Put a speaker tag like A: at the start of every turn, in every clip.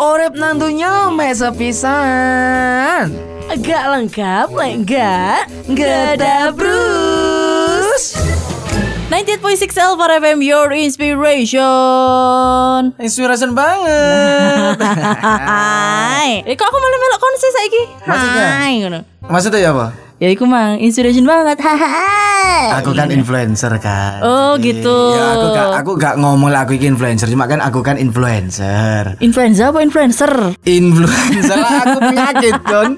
A: Orep nantunya mek sepisan.
B: Agak lengkap, lek enggak?
A: Gak ada Bruce.
B: 98.6 Elvar FM Your Inspiration.
A: Inspiration banget.
B: Hai. Eh kok aku malah melok kon sih saiki?
A: Maksudnya?
B: Hai ngono.
A: Maksudnya ya apa?
B: Ya iku mang inspiration banget.
A: Aku kan influencer kan.
B: Oh, gitu.
A: Ya aku gak aku gak ngomong lah aku iki influencer, cuma kan aku kan influencer.
B: Influenza apa influencer?
A: Influencer lah aku penyakit kan.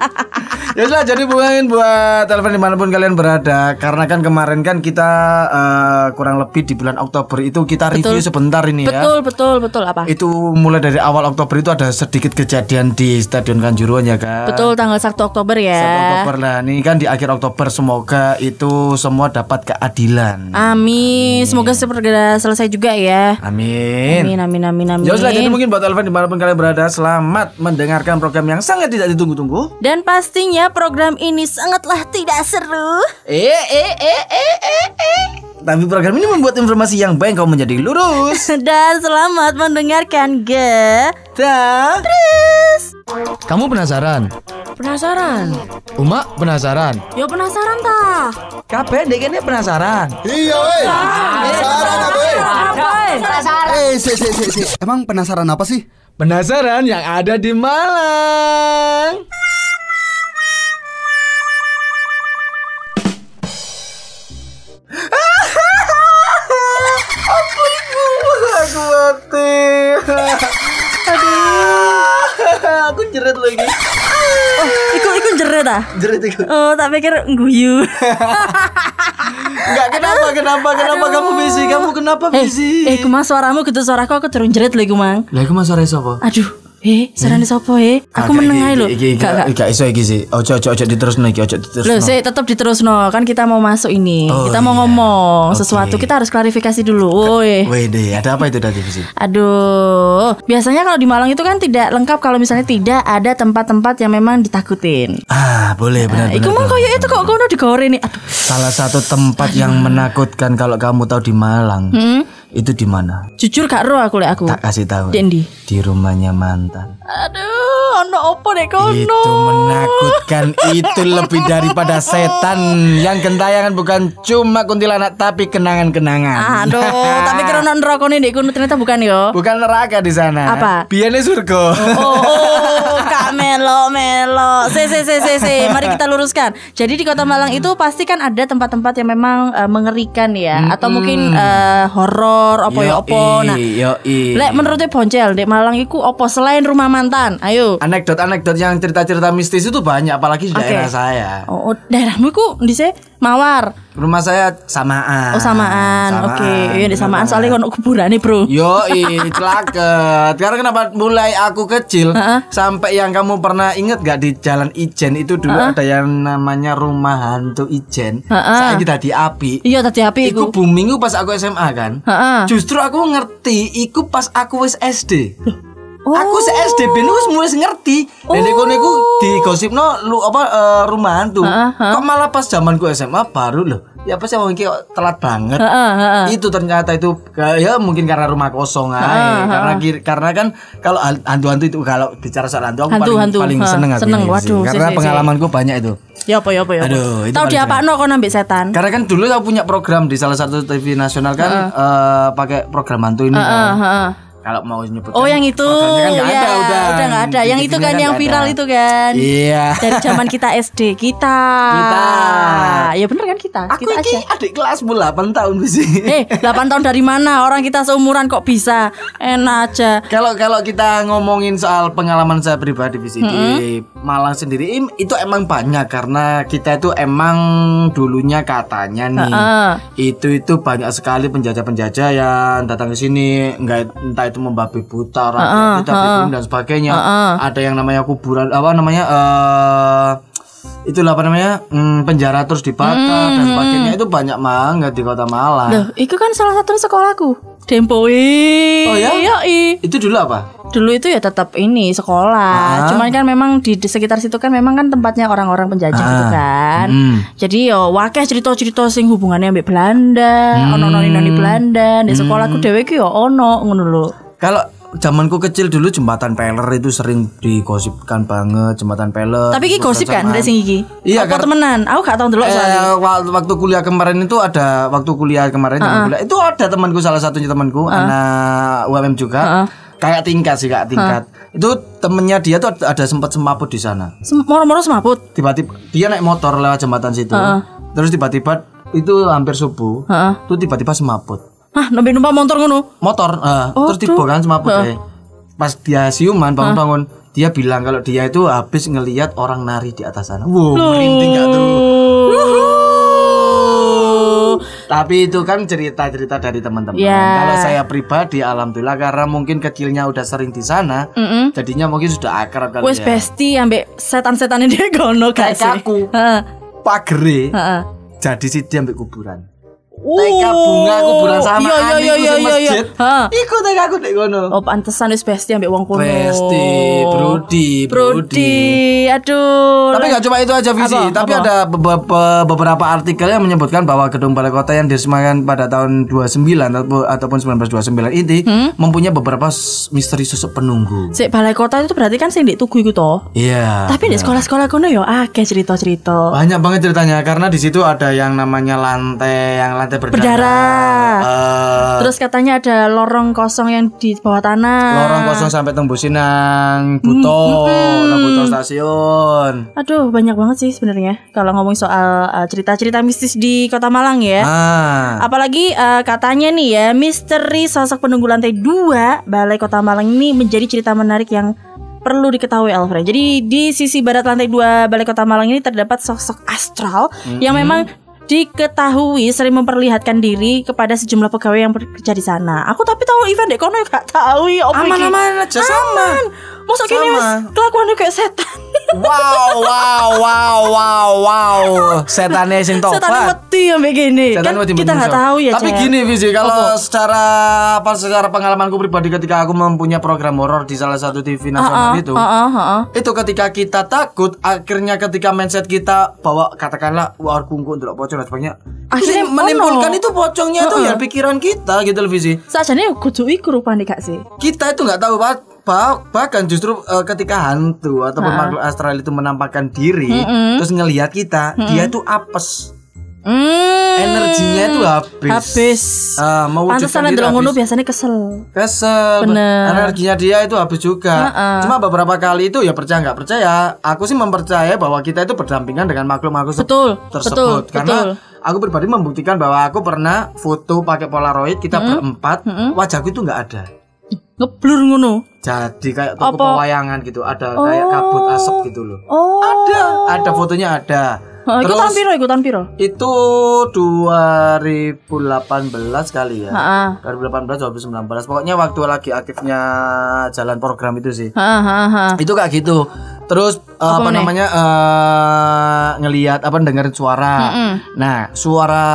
A: Ya sudah jadi buangin buat telepon di mana pun kalian berada Karena kan kemarin kan kita eh, kurang lebih di bulan Oktober itu kita review sebentar ini ya
B: Betul, betul, betul apa?
A: Itu mulai dari awal Oktober itu ada sedikit kejadian di Stadion Kanjuruhan ya kan
B: Betul tanggal 1 Oktober ya.
A: 1 Oktober lah Ini kan di akhir Oktober semoga itu semua dapat keadilan
B: Amin. Semoga segera selesai juga ya.
A: Amin
B: Amin, amin, amin, amin.
A: Ya sudah jadi mungkin buat telepon di mana pun kalian berada Selamat mendengarkan program yang sangat tidak ditunggu-tunggu
B: Dan pastinya program ini sangatlah tidak seru.
A: Eh eh eh eh eh eh Tapi program ini membuat informasi yang baik kau menjadi lurus
B: Dan selamat mendengarkan ge.
A: Dan
C: Kamu penasaran?
B: Penasaran?
C: Uma penasaran?
B: Yo penasaran ta?
A: Kabeh dek ini penasaran
D: Iya, weh. Penasaran apa, weh? Eh, si, si, si, si. Emang penasaran apa sih?
C: Penasaran yang ada di Malang?
A: Jerit lagi
B: Iku iku jeret ah.
A: Jerit
B: Oh, tak pikir guyu.
A: Enggak kenapa kenapa kenapa? Kamu busy Kamu kenapa
B: eh,
A: busy?
B: eh, kumang suaramu? Gitu suaraku aku turun jerit lagi, Mang.
A: Lah aku mas sore sapa
B: Aduh, eh, sarane sopo eh? Aku
A: Kagak,
B: meneng ae lho.
A: iki-
B: Gak
A: iso iki sih Ojo ojo ojo diterusno iki ojo diterusno
B: Loh, sih tetap diterusno. Kan kita mau masuk ini.
A: Oh,
B: kita mau
A: iya.
B: ngomong
A: Oke.
B: sesuatu. Kita harus klarifikasi dulu. Woi.
A: Wede ada apa itu tadi sih
B: Aduh, biasanya kalau di Malang itu kan tidak lengkap kalau misalnya tidak ada tempat-tempat yang memang ditakutin.
A: Ah boleh benar
B: Iku
A: benar
B: mah koyo itu kok kono digore nih. Aduh.
A: Salah satu tempat yang menakutkan kalau kamu tahu di Malang
B: Hmm?
A: itu di mana?
B: Jujur gak ro aku lek aku.
A: Tak kasih tahu.
B: Di endi?
A: Di rumahnya mantan.
B: Aduh, ono opo dek kono?
A: Itu menakutkan. itu lebih daripada setan yang gentayangan bukan cuma kuntilanak tapi kenangan-kenangan.
B: Aduh, tapi kira ono neraka nih dek kono ternyata bukan yo.
A: Bukan neraka di sana.
B: Apa?
A: Biarnya surga.
B: Oh, oh, Kak Melo, Melo. Se, se, se, se, se. Mari kita luruskan. Jadi di Kota Malang itu pasti kan ada tempat-tempat yang memang eh, mengerikan ya, atau mungkin eh, horor, opo ya opo. Nah, lek menurutnya Boncel, di Malang itu opo selain rumah mantan? Ayo.
A: Anekdot-anekdot yang cerita-cerita mistis itu banyak apalagi di
B: Oke.
A: daerah saya.
B: Oh, oh, daerahmu ku di se Mawar.
A: Rumah saya samaan.
B: Oh, samaan. Oke, iya di samaan soalnya kono kuburan nih, Bro.
A: Yo, celaket. Karena kenapa mulai aku kecil
B: Heeh.
A: sampai yang kamu pernah inget gak di Jalan Ijen itu dulu ada yang namanya rumah hantu Ijen.
B: Heeh.
A: Saya kita di api.
B: Iya tadi api
A: Iku
B: iku.
A: booming pas aku SMA kan.
B: Heeh.
A: Justru aku ngerti iku pas aku wis SD.
B: Oh.
A: Aku se SD ben wis mulai ngerti. Dan iku niku digosipno lu apa eh, rumah hantu.
B: Heeh, heeh.
A: Kok malah pas zamanku SMA baru loh. Ya apa sih kok telat banget.
B: Heeh, heeh.
A: Itu ternyata itu ya mungkin karena rumah kosong aja. Karena kir- karena kan kalau han- hantu-hantu itu kalau bicara soal hantu aku
B: Hantu,
A: paling
B: hantu.
A: paling seneng aku
B: seneng. Waduh, si,
A: Karena
B: si, si.
A: pengalamanku banyak itu.
B: Ya apa ya apa ya. apa.
A: Aduh, itu
B: Tahu
A: paling
B: di apa no kau nambah setan?
A: Karena kan dulu aku punya program di salah satu TV nasional kan eh, pakai program hantu ini kan.
B: Heeh, heeh.
A: Kalau mau nyebut
B: Oh yang itu
A: kan nggak
B: ya,
A: ada udah.
B: udah nggak ada. Yang itu kan yang
A: nggak
B: viral
A: ada.
B: itu kan.
A: Iya.
B: Dari zaman kita SD kita.
A: Kita.
B: Ya bener kan kita.
A: Aku
B: kita
A: iki
B: aja.
A: adik kelasmu 8 tahun sih.
B: Eh, 8 tahun dari mana? Orang kita seumuran kok bisa? Enak aja.
A: Kalau kalau kita ngomongin soal pengalaman saya pribadi di Malang sendiri itu emang banyak karena kita itu emang dulunya katanya nih
B: Heeh.
A: itu itu banyak sekali penjajah-penjajah yang datang ke sini enggak entah itu membabi buta rakyat kita bikin dan sebagainya. Ada yang namanya kuburan apa namanya eh itulah apa namanya hmm, penjara terus dibakar dan sebagainya itu banyak banget di kota Malang.
B: Loh, itu kan salah satu sekolahku. Dempoe.
A: Oh ya?
B: Iya, iya.
A: Itu dulu apa?
B: Dulu itu ya tetap ini sekolah. Cuman kan memang di, di sekitar situ kan memang kan tempatnya orang-orang penjajah gitu kan.
A: Hmm.
B: Jadi yo wakeh cerita-cerita sing hubungannya ambek Belanda, ono noni noni Belanda. Di sekolahku dhewe ki yo ono ngono lho.
A: Kalau zamanku kecil dulu jembatan peler itu sering digosipkan banget jembatan peler.
B: Tapi iki gosip kan ada sing iki.
A: Iya,
B: Apa
A: kar-
B: temenan? Aku gak ndelok soalnya.
A: Eh, waktu, waktu kuliah kemarin itu ada waktu kuliah kemarin zaman kuliah itu ada temanku salah satunya temanku anak UMM juga kayak tingkat sih kak tingkat itu temennya dia tuh ada, sempat semaput di sana
B: Sem- Moro-moro semaput.
A: tiba-tiba dia naik motor lewat jembatan situ terus tiba-tiba itu hampir subuh
B: Heeh.
A: tuh tiba-tiba semaput
B: Hah, nembe numpak motor ngono.
A: motor eh,
B: Oh,
A: terus tiba kan semaput eh. pas dia siuman bangun-bangun dia bilang kalau dia itu habis ngelihat orang nari di atas sana wow merinding gak tuh Tapi itu kan cerita-cerita dari teman-teman.
B: Ya.
A: Kalau saya pribadi, alhamdulillah karena mungkin kecilnya udah sering di sana,
B: Mm-mm.
A: jadinya mungkin sudah akrab kali
B: Wes
A: ya.
B: besti ambek setan-setan dia gono gak
A: Kayak
B: sih?
A: aku. Pagere
B: Heeh.
A: jadi sih dia ambil kuburan.
B: Oh.
A: Teka bunga kuburan sama
B: Iya iya iya iya iya.
A: masjid.
B: Heeh.
A: Iku teka aku dek ngono.
B: Oh pantesan wis besti ambek wong kono.
A: Besti, Brody,
B: Brody. Aduh.
A: Tapi nggak cuma itu aja visi,
B: Apa?
A: tapi
B: Apa?
A: ada be- be- beberapa artikel yang menyebutkan bahwa gedung balai kota yang diresmikan pada tahun 29 atau- ataupun 1929 ini
B: Hmm?
A: mempunyai beberapa misteri sosok penunggu.
B: Sik balai kota itu berarti kan sing di tugu iku toh.
A: Iya.
B: Tapi di sekolah-sekolah kono yo akeh cerita-cerita.
A: banyak banget ceritanya karena di situ ada yang namanya lantai, yang lantai berdarah.
B: Berdarah.
A: Eh,
B: Terus katanya ada lorong kosong yang di bawah tanah.
A: lorong kosong sampai tembusin nang buto, nang buto stasiun.
B: Aduh, banyak banget sih sebenarnya kalau ngomong soal uh, cerita-cerita mistis di Kota Malang ya.
A: Ah.
B: Apalagi uh, katanya nih ya, misteri sosok penunggu lantai 2 Balai Kota Malang ini menjadi cerita menarik yang perlu diketahui Alfred. Jadi di sisi barat lantai 2 Balai Kota Malang ini terdapat sosok astral yang memang diketahui sering memperlihatkan diri kepada sejumlah pegawai yang bekerja di sana. Aku tapi tahu event dek kono ya gak tahu ya.
A: Aman-aman aja sama.
B: Masa gini
A: Sama.
B: wis kelakuannya kayak setan.
A: Wow, wow, wow, wow, wow. Setannya sing tobat.
B: setan wedi ambek gini.
A: Setan
B: Kan kita nggak tahu ya,
A: Tapi
B: Cel.
A: gini Visi, kalau secara apa secara pengalamanku pribadi ketika aku mempunyai program horor di salah satu TV nasional itu,
B: Heeh, heeh.
A: itu ketika kita takut, akhirnya ketika mindset kita bawa katakanlah war kungku untuk pocong dan sebagainya,
B: Akhirnya
A: menimbulkan itu pocongnya itu ya pikiran kita gitu loh Visi.
B: Sajane kudu iku gak sih?
A: Kita itu nggak tahu bah- bah- bahkan justru eh, ketika hantu ataupun makhluk astral itu menampakkan diri, terus ngelihat kita, dia itu apes.
B: Hmm.
A: Energinya itu habis.
B: Habis.
A: Ah, mewujudkan
B: Pantesan
A: diri
B: ngono biasanya kesel.
A: Kesel.
B: Bener.
A: Energinya dia itu habis juga.
B: Heeh.
A: Cuma beberapa kali itu ya percaya nggak percaya. Aku sih mempercaya bahwa kita itu berdampingan dengan makhluk-makhluk
B: Betul,
A: tersebut.
B: betul,
A: Karena
B: betul.
A: aku pribadi membuktikan bahwa aku pernah foto pakai polaroid kita berempat, wajahku itu nggak ada.
B: Ngeblur ngono.
A: Jadi kayak toko
B: Apa?
A: pewayangan gitu, ada kayak kabut asap gitu loh.
B: Oh.
A: Ada, ada fotonya ada.
B: Oh, ikutan piro, ikutan piro?
A: Itu 2018 kali ya.
B: Heeh.
A: 2018 2019 pokoknya waktu lagi aktifnya jalan program itu sih
B: Heeh, heeh, heeh.
A: itu kayak gitu terus eh, apa,
B: meneh?
A: namanya eh ngelihat apa dengerin suara nah suara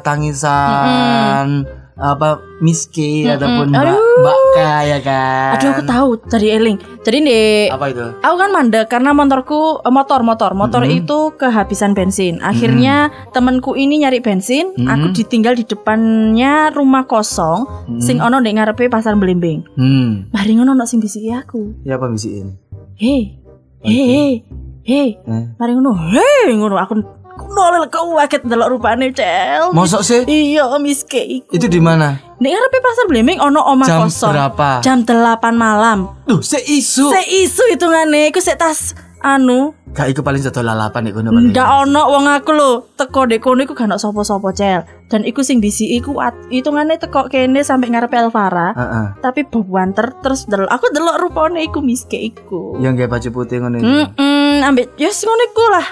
A: tangisan apa miski ataupun mbak mbak ya kan?
B: Aduh aku tahu tadi Eling. Jadi di
A: apa itu?
B: Aku kan mandek karena motorku eh, motor motor. Motor itu kehabisan bensin. Akhirnya temanku ini nyari bensin, aku ditinggal di depannya rumah kosong, sing ono ndek ngarepe pasar Belimbing.
A: hmm.
B: Mari ngono ono sing bisiki aku.
A: ya apa misiin
B: Hei, hei, hei,
A: Eh.
B: mari ngono, hei ngono. Aku nolel kau waket delok rupane cel.
A: Mosok sih
B: Iya, miske iku.
A: itu di mana
B: Nek ngarepe pasar Belimbing ono omah
A: Jam
B: kosong.
A: berapa?
B: Jam 8 malam.
A: tuh seisu
B: Sek isu hitungane iku sek tas anu
A: gak iku paling satu lalapan iku paling
B: Ndak ono wong aku lho teko dek kono iku gak ono sapa-sapa cel. Dan iku sing bisi iku hitungane teko kene sampai ngarepe Elvara.
A: Heeh.
B: Tapi bewanter terus delok aku delok rupane iku miske iku.
A: yang kayak baju putih ngono itu.
B: Heeh, ambek yes ngono iku lah.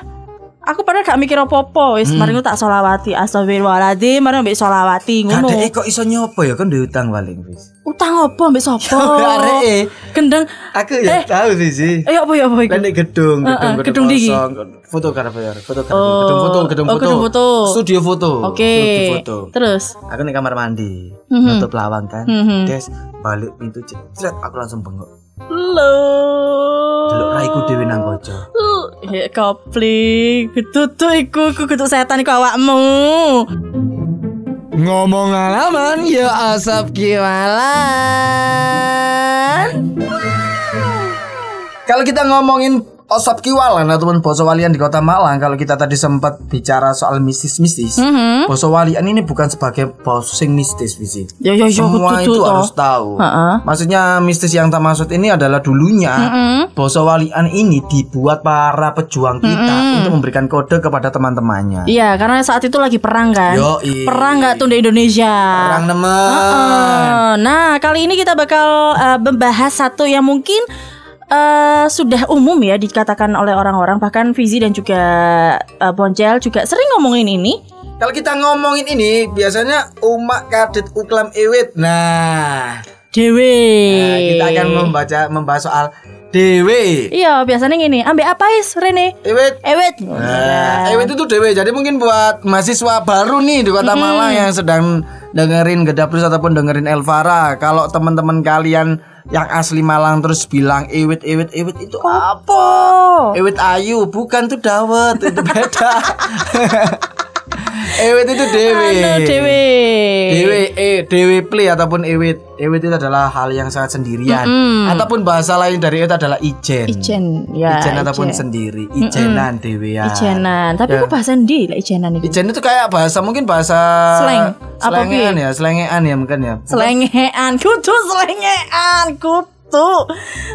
B: Aku padahal gak mikir apa-apa wis mari ngono tak solawati astagfirullahaladzim mari ambek solawati ngono.
A: Kadek kok iso nyopo ya kan duwe utang paling wis.
B: Utang apa ambek sapa?
A: Arek
B: Gendeng.
A: aku ya
B: Eh.
A: tahu sih sih.
B: Eh apa ya apa iku?
A: Di gedung, gedung,
B: Heeh,
A: gedung,
B: gedung iki?
A: kosong. Foto ya, foto
B: Oh.
A: gedung foto, gedung
B: Oh,
A: foto.
B: gedung foto.
A: Studio foto.
B: Oke.
A: Studio foto.
B: Terus
A: Aku di kamar mandi,
B: Mhm.
A: nutup lawang kan.
B: Mhm.
A: Des, balik pintu jebret aku langsung bengok.
B: lo
A: delok raiku dhewe nang kaca.
B: Hek kopling, gedudu iku kudu setan iku awakmu.
C: Ngomong alaman ya asap kiwalan.
A: Kalau kita ngomongin Osop Kiwalan ataupun Boso Walian di Kota Malang, kalau kita tadi sempat bicara soal mistis-mistis,
B: Mhm.
A: Boso Walian ini bukan sebagai bos sing mistis, Visi.
B: Ya ya ya
A: Semua
B: betul
A: itu
B: toh.
A: harus tahu.
B: Ha-ha.
A: Maksudnya mistis yang tak maksud ini adalah dulunya Boso Walian ini dibuat para pejuang kita untuk memberikan kode kepada teman-temannya.
B: Iya, karena saat itu lagi perang kan.
A: Yoi.
B: Perang nggak tuh di Indonesia.
A: Perang nemen.
B: Eh, nah, kali ini kita bakal eh, membahas satu yang mungkin eh, sudah umum ya dikatakan oleh orang-orang bahkan Fizi dan juga eh, Boncel juga sering ngomongin ini.
A: Kalau kita ngomongin ini biasanya umak kadit uklam ewit. Nah,
B: Dewe.
A: Nah, kita akan membaca membahas soal dewe.
B: Iya, biasanya gini, ambek apa is Rene?
A: Ewit.
B: Ewet.
A: Nah, ewit itu dewe. Jadi mungkin buat mahasiswa baru nih di Kota Malang yang sedang dengerin Geda Plus ataupun dengerin Elvara, kalau teman-teman kalian yang asli Malang terus bilang ewit ewit ewit itu apa? Ewit ayu, bukan tuh dawet, itu beda. ewit itu dewe.
B: Anu Dewe.
A: Dewe, eh, dewe play ataupun ewit. Ewit itu adalah hal yang sangat sendirian. Ataupun bahasa lain dari itu adalah ijen.
B: Ijen, ya.
A: ijen ataupun sendiri. Ijenan dewean.
B: Ijenan. Tapi
A: Ya.
B: kok bahasa ndi lah ijenan itu?
A: Ijen itu kayak bahasa mungkin bahasa
B: Slang. Piye?
A: ya, slengean ya mungkin ya.
B: Selengean, kudu selengean, kudu.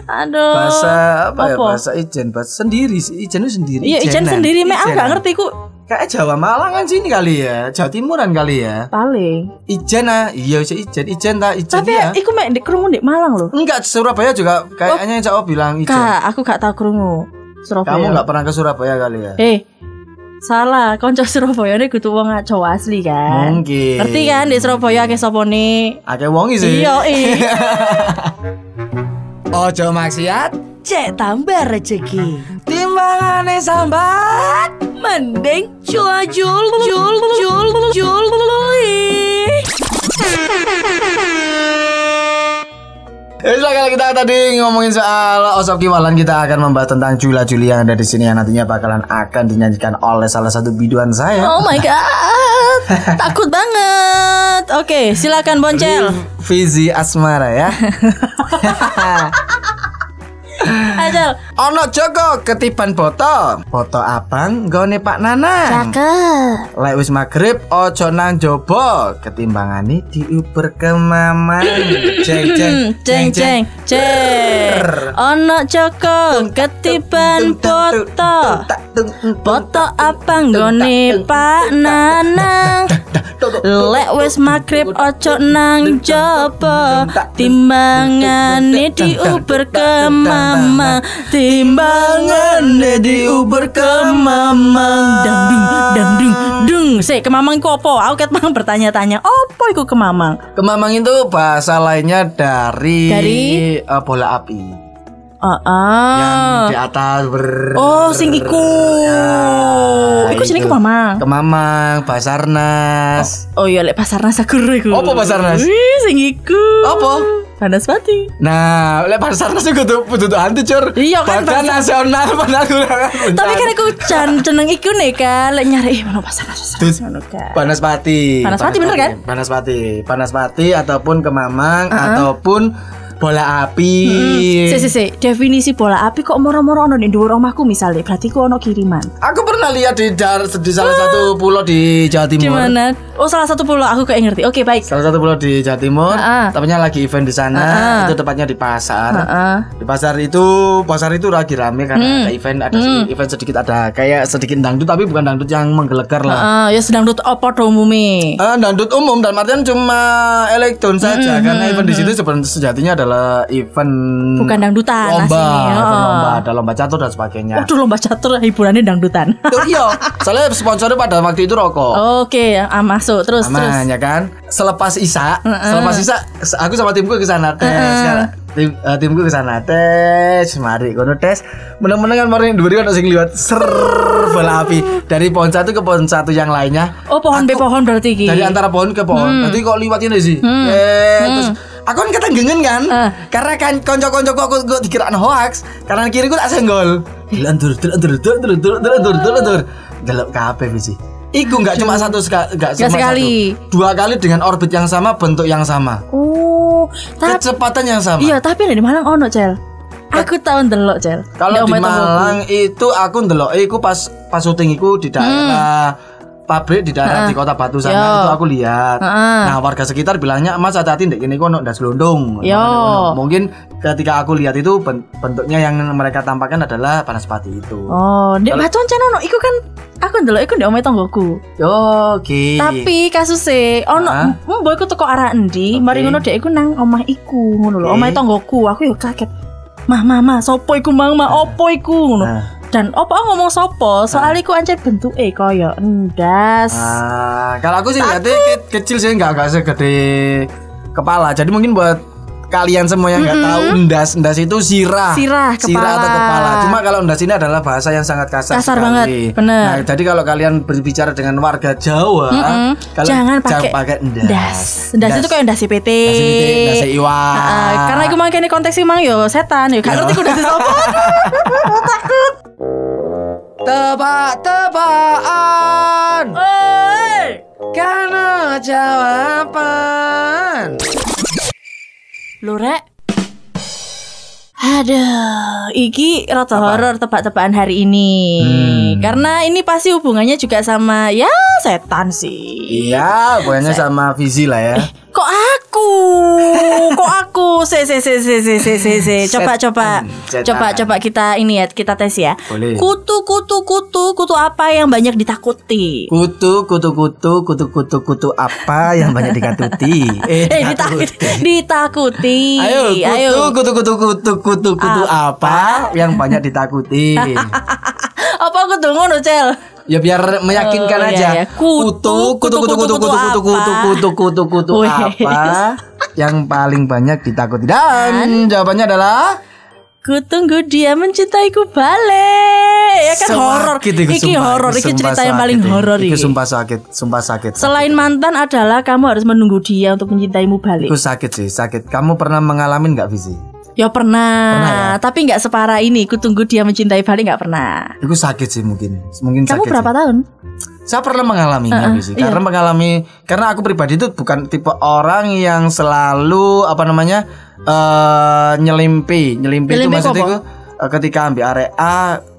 B: Aduh.
A: Bahasa apa, ya?
B: Apa?
A: Bahasa ijen, bahasa sendiri. Ijen itu sendiri.
B: Iya, ijen sendiri, mek aku gak ngerti ku.
A: Kayak Jawa Malangan sini kali ya, Jawa Timuran kali ya.
B: Paling.
A: Ijen ah, iya sih ijen, ijen tak ijen
B: Tapi
A: ya.
B: iku mek di krungu di Malang loh.
A: Enggak, Surabaya juga kayaknya Jawa bilang ijen.
B: Kak, aku gak tahu krungu. Surabaya.
A: Kamu nggak pernah ke Surabaya kali ya?
B: Eh, salah. Konco Surabaya ini kudu wong Jawa asli kan.
A: Mungkin.
B: Ngerti kan di Surabaya ke sopone?
A: Akeh wongi sih.
B: Iya, iya.
C: Ojo maksiat,
B: Cek tambah rezeki.
C: timbangane sambat.
B: Mending jul jul jul jul jul
A: sudah, kalau kita tadi ngomongin soal Osop Kiwalan kita akan membahas tentang Jula Juli yang ada di sini yang nantinya bakalan akan dinyanyikan oleh salah satu biduan saya.
B: Oh my god. Takut banget. Oke, silakan Boncel.
A: Fizi Asmara ya.
B: Ajal.
A: Ono Joko ketiban foto. Foto abang gone Pak Nanang.
B: Cakep.
A: Lek wis magrib ojo nang jobo ketimbangane diuber ke mamang. Jeng jeng
B: Ceng ceng ceng. Ono Joko ketiban foto. Foto abang gone Pak Nanang. Lek wis magrib ojo nang jopo Timbangane diuber ke mama Timbangane diuber ke mama Dang dung dang dung dung Sik ke mamang iku apa? Aku ket mang bertanya-tanya Apa iku ke mamang?
A: Kemamang itu bahasa lainnya dari,
B: Dari?
A: eh, bola api
B: Ah,
A: yang
B: ah.
A: di atas ber
B: Oh sing iku
A: Ya,
B: Iku sini
A: itu.
B: ke mamang
A: Kemamang, Basarnas.
B: Oh iya lek pasar nasa iku
A: Apa Basarnas?
B: Wih sing iku
A: Apa?
B: Panas pati
A: Nah, lek Basarnas itu kudu kudu anti cur.
B: Iya kan, Basar-
A: nasional penanggulangan
B: Tapi kan aku jan jeneng iku nih kan lek nyari eh mana kan.
A: Panaspati.
B: Panaspati, bener kan?
A: Panaspati. Panaspati ataupun Kemamang ataupun bola api.
B: Si si si definisi bola api kok moro-moro ono di dhuwur omahku misalnya berarti ku ono kiriman.
A: Aku pernah lihat di, dar- di salah satu pulau di Jawa
B: Di
A: Timur.
B: mana? Oh salah satu pulau aku kayak ngerti. Oke baik.
A: Salah satu pulau di Jawa Timur.
B: Ah, ah.
A: Tepatnya lagi event di sana.
B: Ah, ah.
A: Itu tepatnya di pasar.
B: Heeh.
A: Di pasar itu, pasar itu lagi rame karena
B: Hmm.
A: ada event, ada sedi- event sedikit ada kayak sedikit dangdut tapi bukan dangdut yang menggelegar lah.
B: Heeh, ya sedang dut opo do umumi.
A: Eh, dangdut umum dan artian cuma elektron saja karena event di situ sebenarnya sejatinya adalah event
B: Bukan dangdutan
A: lomba,
B: aslinya.
A: event
B: Oh.
A: lomba, ada lomba catur dan sebagainya.
B: Waduh lomba catur hiburannya dangdutan.
A: Iya, soalnya sponsornya pada waktu itu rokok.
B: Oke, ah, masuk terus terus.
A: Aman ya kan? Selepas Isa, selepas Isa aku sama timku ke sana tes. Sekarang tim eh, timku ke sana tes, mari kono tes. Meneng-meneng kan mari duri ono sing liwat ser bola api dari pohon satu ke pohon satu yang lainnya.
B: Oh pohon be pohon berarti ki.
A: Dari antara pohon ke pohon. Nanti kok liwat ini sih. Eh, terus aku kan ketenggengen kan?
B: Eh.
A: Karena kan konco-koncoku aku kok dikira hoax. Kanan kiri ku tak senggol. Dilantur, dilantur, dilantur, dilantur, dilantur. Delok kabeh sih. Iku nggak cuma satu nggak cuma
B: sekali.
A: satu. Dua kali dengan orbit yang sama, bentuk yang sama,
B: Oh, tapi
A: kecepatan yang sama.
B: Iya, tapi di Malang ono, Cel. Aku tahu ndelok, Cel.
A: Kalau di. Malang itu aku ndelok iku pas pas syuting iku di daerah pabrik di daerah di kota Batu sana.
B: Yo.
A: itu aku lihat. Nah, warga sekitar bilangnya Mas hati-hati ndek kene kono ndas londong. Kono. Mungkin ketika aku lihat itu ben- bentuknya yang mereka tampakkan adalah pati itu.
B: Oh, ndek Batu ono iku kan aku ndelok iku ndek omahe tonggoku.
A: Yo, Oke.
B: Tapi kasusnya ono
A: Hah?
B: mbok iku teko arah endi, mari ngono dek iku nang omah iku ngono lho,
A: Oke.
B: omahe tonggoku. Aku yo kaget. Mah, mah, mah, sopo iku mang, mah, opo iku ngono.
A: Nah.
B: Dan opo ngomong sopo, soalnya iku ancen bentuke kaya endas.
A: Ah, kalau aku sih lihatnya ke- kecil sih nggak nggak segede kepala. Jadi mungkin buat kalian semua yang nggak tahu endas endas itu sirah
B: Sirah,
A: atau
B: kepala.
A: kepala cuma kalau endas ini adalah bahasa yang sangat kasar
B: Kasar
A: sekali.
B: banget, bener.
A: nah jadi kalau kalian berbicara dengan warga Jawa
B: Mm-mm.
A: kalian
B: Jangan pakai
A: pakai endas
B: Endas. Endas itu kayak endas PT.
A: Endas itu, endas iwak.
B: Heeh, karena iku mang kene konteks mang yo setan yo. Gak ngerti ku endas sopo.
A: Tebak-tebakan karena jawaban
B: Lho rek. Aduh, iki rada horor tebak-tebakan hari ini. Karena ini pasti hubungannya juga sama ya setan sih.
A: iya pokoknya sama visi lah ya
B: Kok aku? Kok aku? Se se se se se se se se. Coba coba.
A: Setan.
B: Coba coba kita ini ya, kita tes ya.
A: Boleh.
B: Kutu kutu kutu kutu apa yang banyak ditakuti?
A: Kutu, kutu, kutu, kutu, kutu, kutu apa yang banyak dikatuti?
B: Eh, ditakuti. Ditakuti.
A: Ayo, kutu, kutu, kutu, kutu, kutu, kutu apa yang banyak ditakuti?
B: Apa aku tuh ngono, Cel?
A: Ya biar meyakinkan
B: Oh, iya,
A: aja.
B: iya. Kutu,
A: Kutu, kutu, kutu, kutu, kutu, kutu, kutu, kutu, kutu, kutu
B: Wes.
A: apa yang paling banyak ditakuti? Dan jawabannya adalah
B: Kutunggu dia mencintaiku balik. Ya kan horor.
A: Iku,
B: Iki horor, iki cerita yang paling horor iki.
A: sumpah sakit, sumpah sakit.
B: Selain mantan adalah kamu harus menunggu dia untuk mencintaimu balik.
A: Iku sakit sih, sakit. Kamu pernah mengalami nggak Visi?
B: Ya pernah,
A: Pernah ya?
B: tapi nggak separah ini. Ku tunggu dia mencintai balik nggak pernah.
A: Iku sakit sih mungkin, mungkin
B: Kamu
A: sakit.
B: berapa
A: sih.
B: tahun?
A: Saya pernah mengalaminya Visi.
B: iya.
A: Karena mengalami karena aku pribadi itu bukan tipe orang yang selalu apa namanya eh nyelimpi. Nyelimpi itu
B: Nyelimpi
A: maksudnya itu eh, ketika ambil arek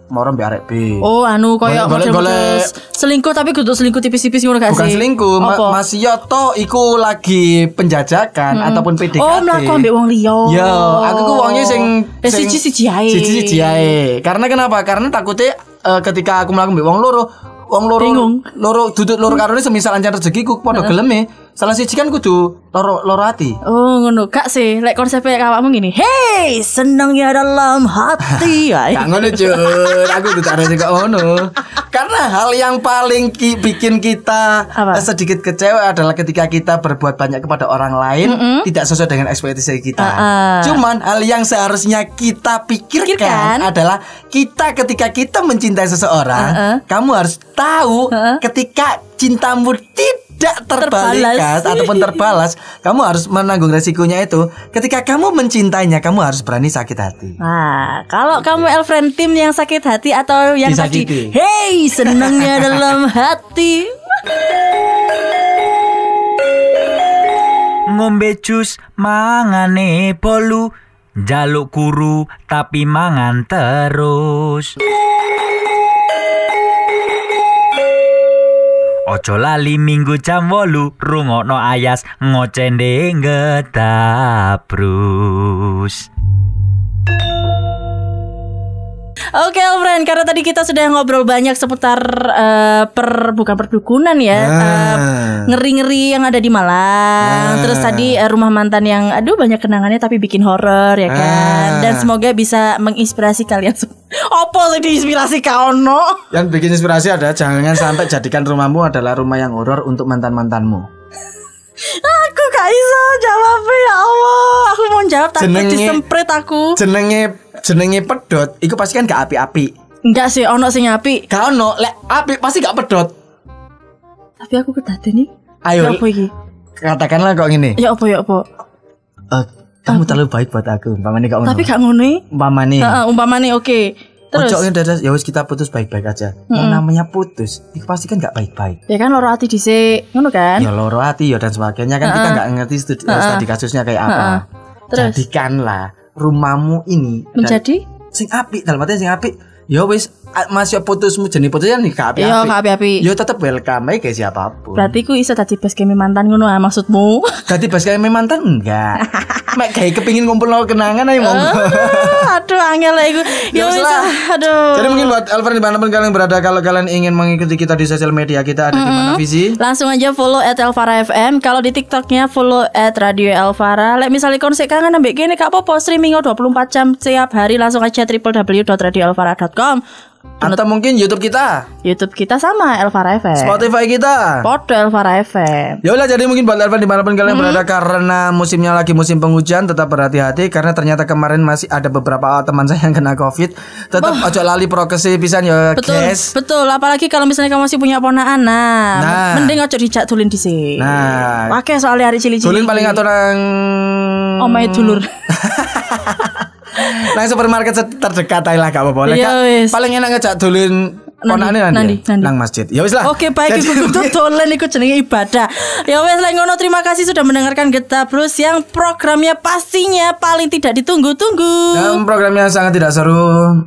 A: Mau ambil arek B.
B: Oh, anu
A: Golek-
B: model-model
A: golek.
B: selingkuh tapi kudu selingkuh tipis-tipis ngono gak
A: Bukan
B: sih?
A: selingkuh, Ma-? Mas Yoto iku lagi penjajakan ataupun PDKT.
B: Oh, mlaku ambek wong liya.
A: Yo, aku ku wongnya sing
B: Eh, siji-siji ae.
A: Siji-siji ae. Karena kenapa? Karena takutnya eh, ketika aku mlaku mbek wong loro, wong loro
B: Bingung.
A: loro duduk loro karone semisal ancar rezekiku padha gelem e. Salah siji kan kudu loro loro ati.
B: Oh, ngono. Gak sih, lek konsepnya kawamu gini. Hey, senang ya dalam hati. ya.
A: Gak ngono Jun, aku tuh tak ada juga ngono. Karena hal yang paling ki- bikin kita
B: Apa?
A: eh, sedikit kecewa adalah ketika kita berbuat banyak kepada orang lain tidak sesuai dengan ekspektasi kita.
B: Ah-ah.
A: Cuman hal yang seharusnya kita pikirkan,
B: Pikirkan.
A: adalah kita ketika kita mencintai seseorang,
B: Ah-ah.
A: kamu harus tahu
B: Ah-ah.
A: ketika cintamu tidak
B: Terbalas.
A: terbalas ataupun terbalas, kamu harus menanggung resikonya itu. Ketika kamu mencintainya, kamu harus berani sakit hati.
B: Nah, kalau kamu Elfriend tim yang sakit hati atau yang tadi,
A: Disakiti.
B: hey, senangnya dalam hati.
E: ngombe jus mangane bolu jaluk kuru tapi mangan terus Ojo lali minggu jam wolu rungokno ayas ngocende ngetabrus
B: Oke, Elfriend, karena tadi kita sudah ngobrol banyak seputar eh, per bukan perdukunan ya,
A: Ah.
B: eh, ngeri-ngeri yang ada di Malang.
A: Ah.
B: Terus tadi eh, rumah mantan yang aduh banyak kenangannya tapi bikin horor ya kan.
A: Ah.
B: Dan semoga bisa menginspirasi kalian semua. Apa sih diinspirasi kau no?
A: Yang bikin inspirasi ada jangan sampai jadikan rumahmu adalah rumah yang horor untuk mantan-mantanmu.
B: Aku gak bisa jawabnya ya Allah. Aku mau jawab takut
A: Jenenge-
B: disemprit aku.
A: Jenenge jenenge pedot, itu pasti kan gak api-api.
B: Enggak sih, ono sing api.
A: Gak ono, lek api pasti gak pedot.
B: Tapi aku kedate nih.
A: Ayo.
B: Ya apa iki?
A: Katakanlah kok gini.
B: Ya apa ya apa?
A: Eh, kamu terlalu baik buat aku, umpamane kok.
B: Tapi gak ngono
A: umpamane.
B: Heeh, umpamane oke. Terus
A: Ojo dadas ya wis kita putus baik-baik aja. Yang namanya putus, itu pasti kan gak baik-baik.
B: ya kan loro ati dhisik, ngono kan?
A: Ya loro hati ya dan sebagainya kan kita nggak ngerti studi, studi kasusnya kayak apa.
B: Terus?
A: Jadikanlah rumahmu ini
B: Menjadi
A: sing apik dalam artian sing apik ya wis a- masih putusmu jenis putusnya nih gak apik
B: Iya, gak apik-apik.
A: ya tetep welcome aja kayak siapa pun
B: berarti ku iso tadi base game mantan ngono ah maksudmu.
A: Ganti bas kayak mantan enggak Mek kayak kepingin ngumpul no kenangan aja monggo
B: aduh angel lah iku. Ya
A: Ya wis lah.
B: ah, aduh.
A: Jadi mungkin buat Alfred di mana pun kalian berada Kalau kalian ingin mengikuti kita di sosial media kita ada di mana Visi
B: Langsung aja follow at Elvara FM Kalau di TikToknya follow at Radio Elvara Lek misalnya konsep kangen ambek gini Kak Popo streaming 24 jam setiap hari Langsung aja www.radioelvara.com
A: Atau mungkin YouTube kita
B: Youtube kita sama Elvara FM
A: Spotify kita
B: Podo Elvara FM
A: Ya udah jadi mungkin buat Alvan di mana pun kalian berada karena musimnya lagi musim penghujan tetap berhati-hati karena ternyata kemarin masih ada beberapa teman saya yang kena covid tetap ojo lali prokesi pisan ya
B: Betul,
A: guys
B: betul. Apalagi kalau misalnya kamu masih punya ponaan, nah,
A: Nah.
B: mending ojo dijak tulin di sini.
A: Nah.
B: Oke, soalnya hari cili-cili.
A: Dulin paling atau nang
B: Omai dulur.
A: nang supermarket terdekat aja lah gak apa-apa Lah,
B: Iya, wis.
A: paling enak ngejak dulin ponakane nanti,
B: Nandi,
A: ya?
B: nandi.
A: nang masjid ya wis lah
B: Oke baik iku kudu dolen iku jenenge ibadah. Ya wes lek ngono terima kasih sudah mendengarkan Geta Bros yang programnya pastinya paling tidak ditunggu-tunggu.
A: Dan programnya sangat tidak seru,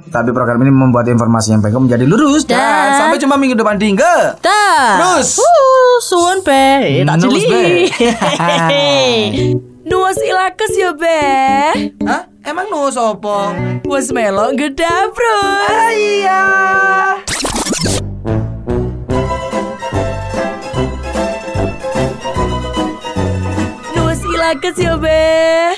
A: tapi program ini membuat informasi yang baik menjadi lurus dan,
B: Dan-
A: sampai jumpa minggu depan di.
B: Dah.
A: Terus.
B: Uh, suwun be. Tak jeli.
A: Be.
F: Nuwas ilakes ya be
A: Hah? Emang nu sopo?
F: Wes melok gedabros
A: Iya.
F: Nuwas ilakes ya be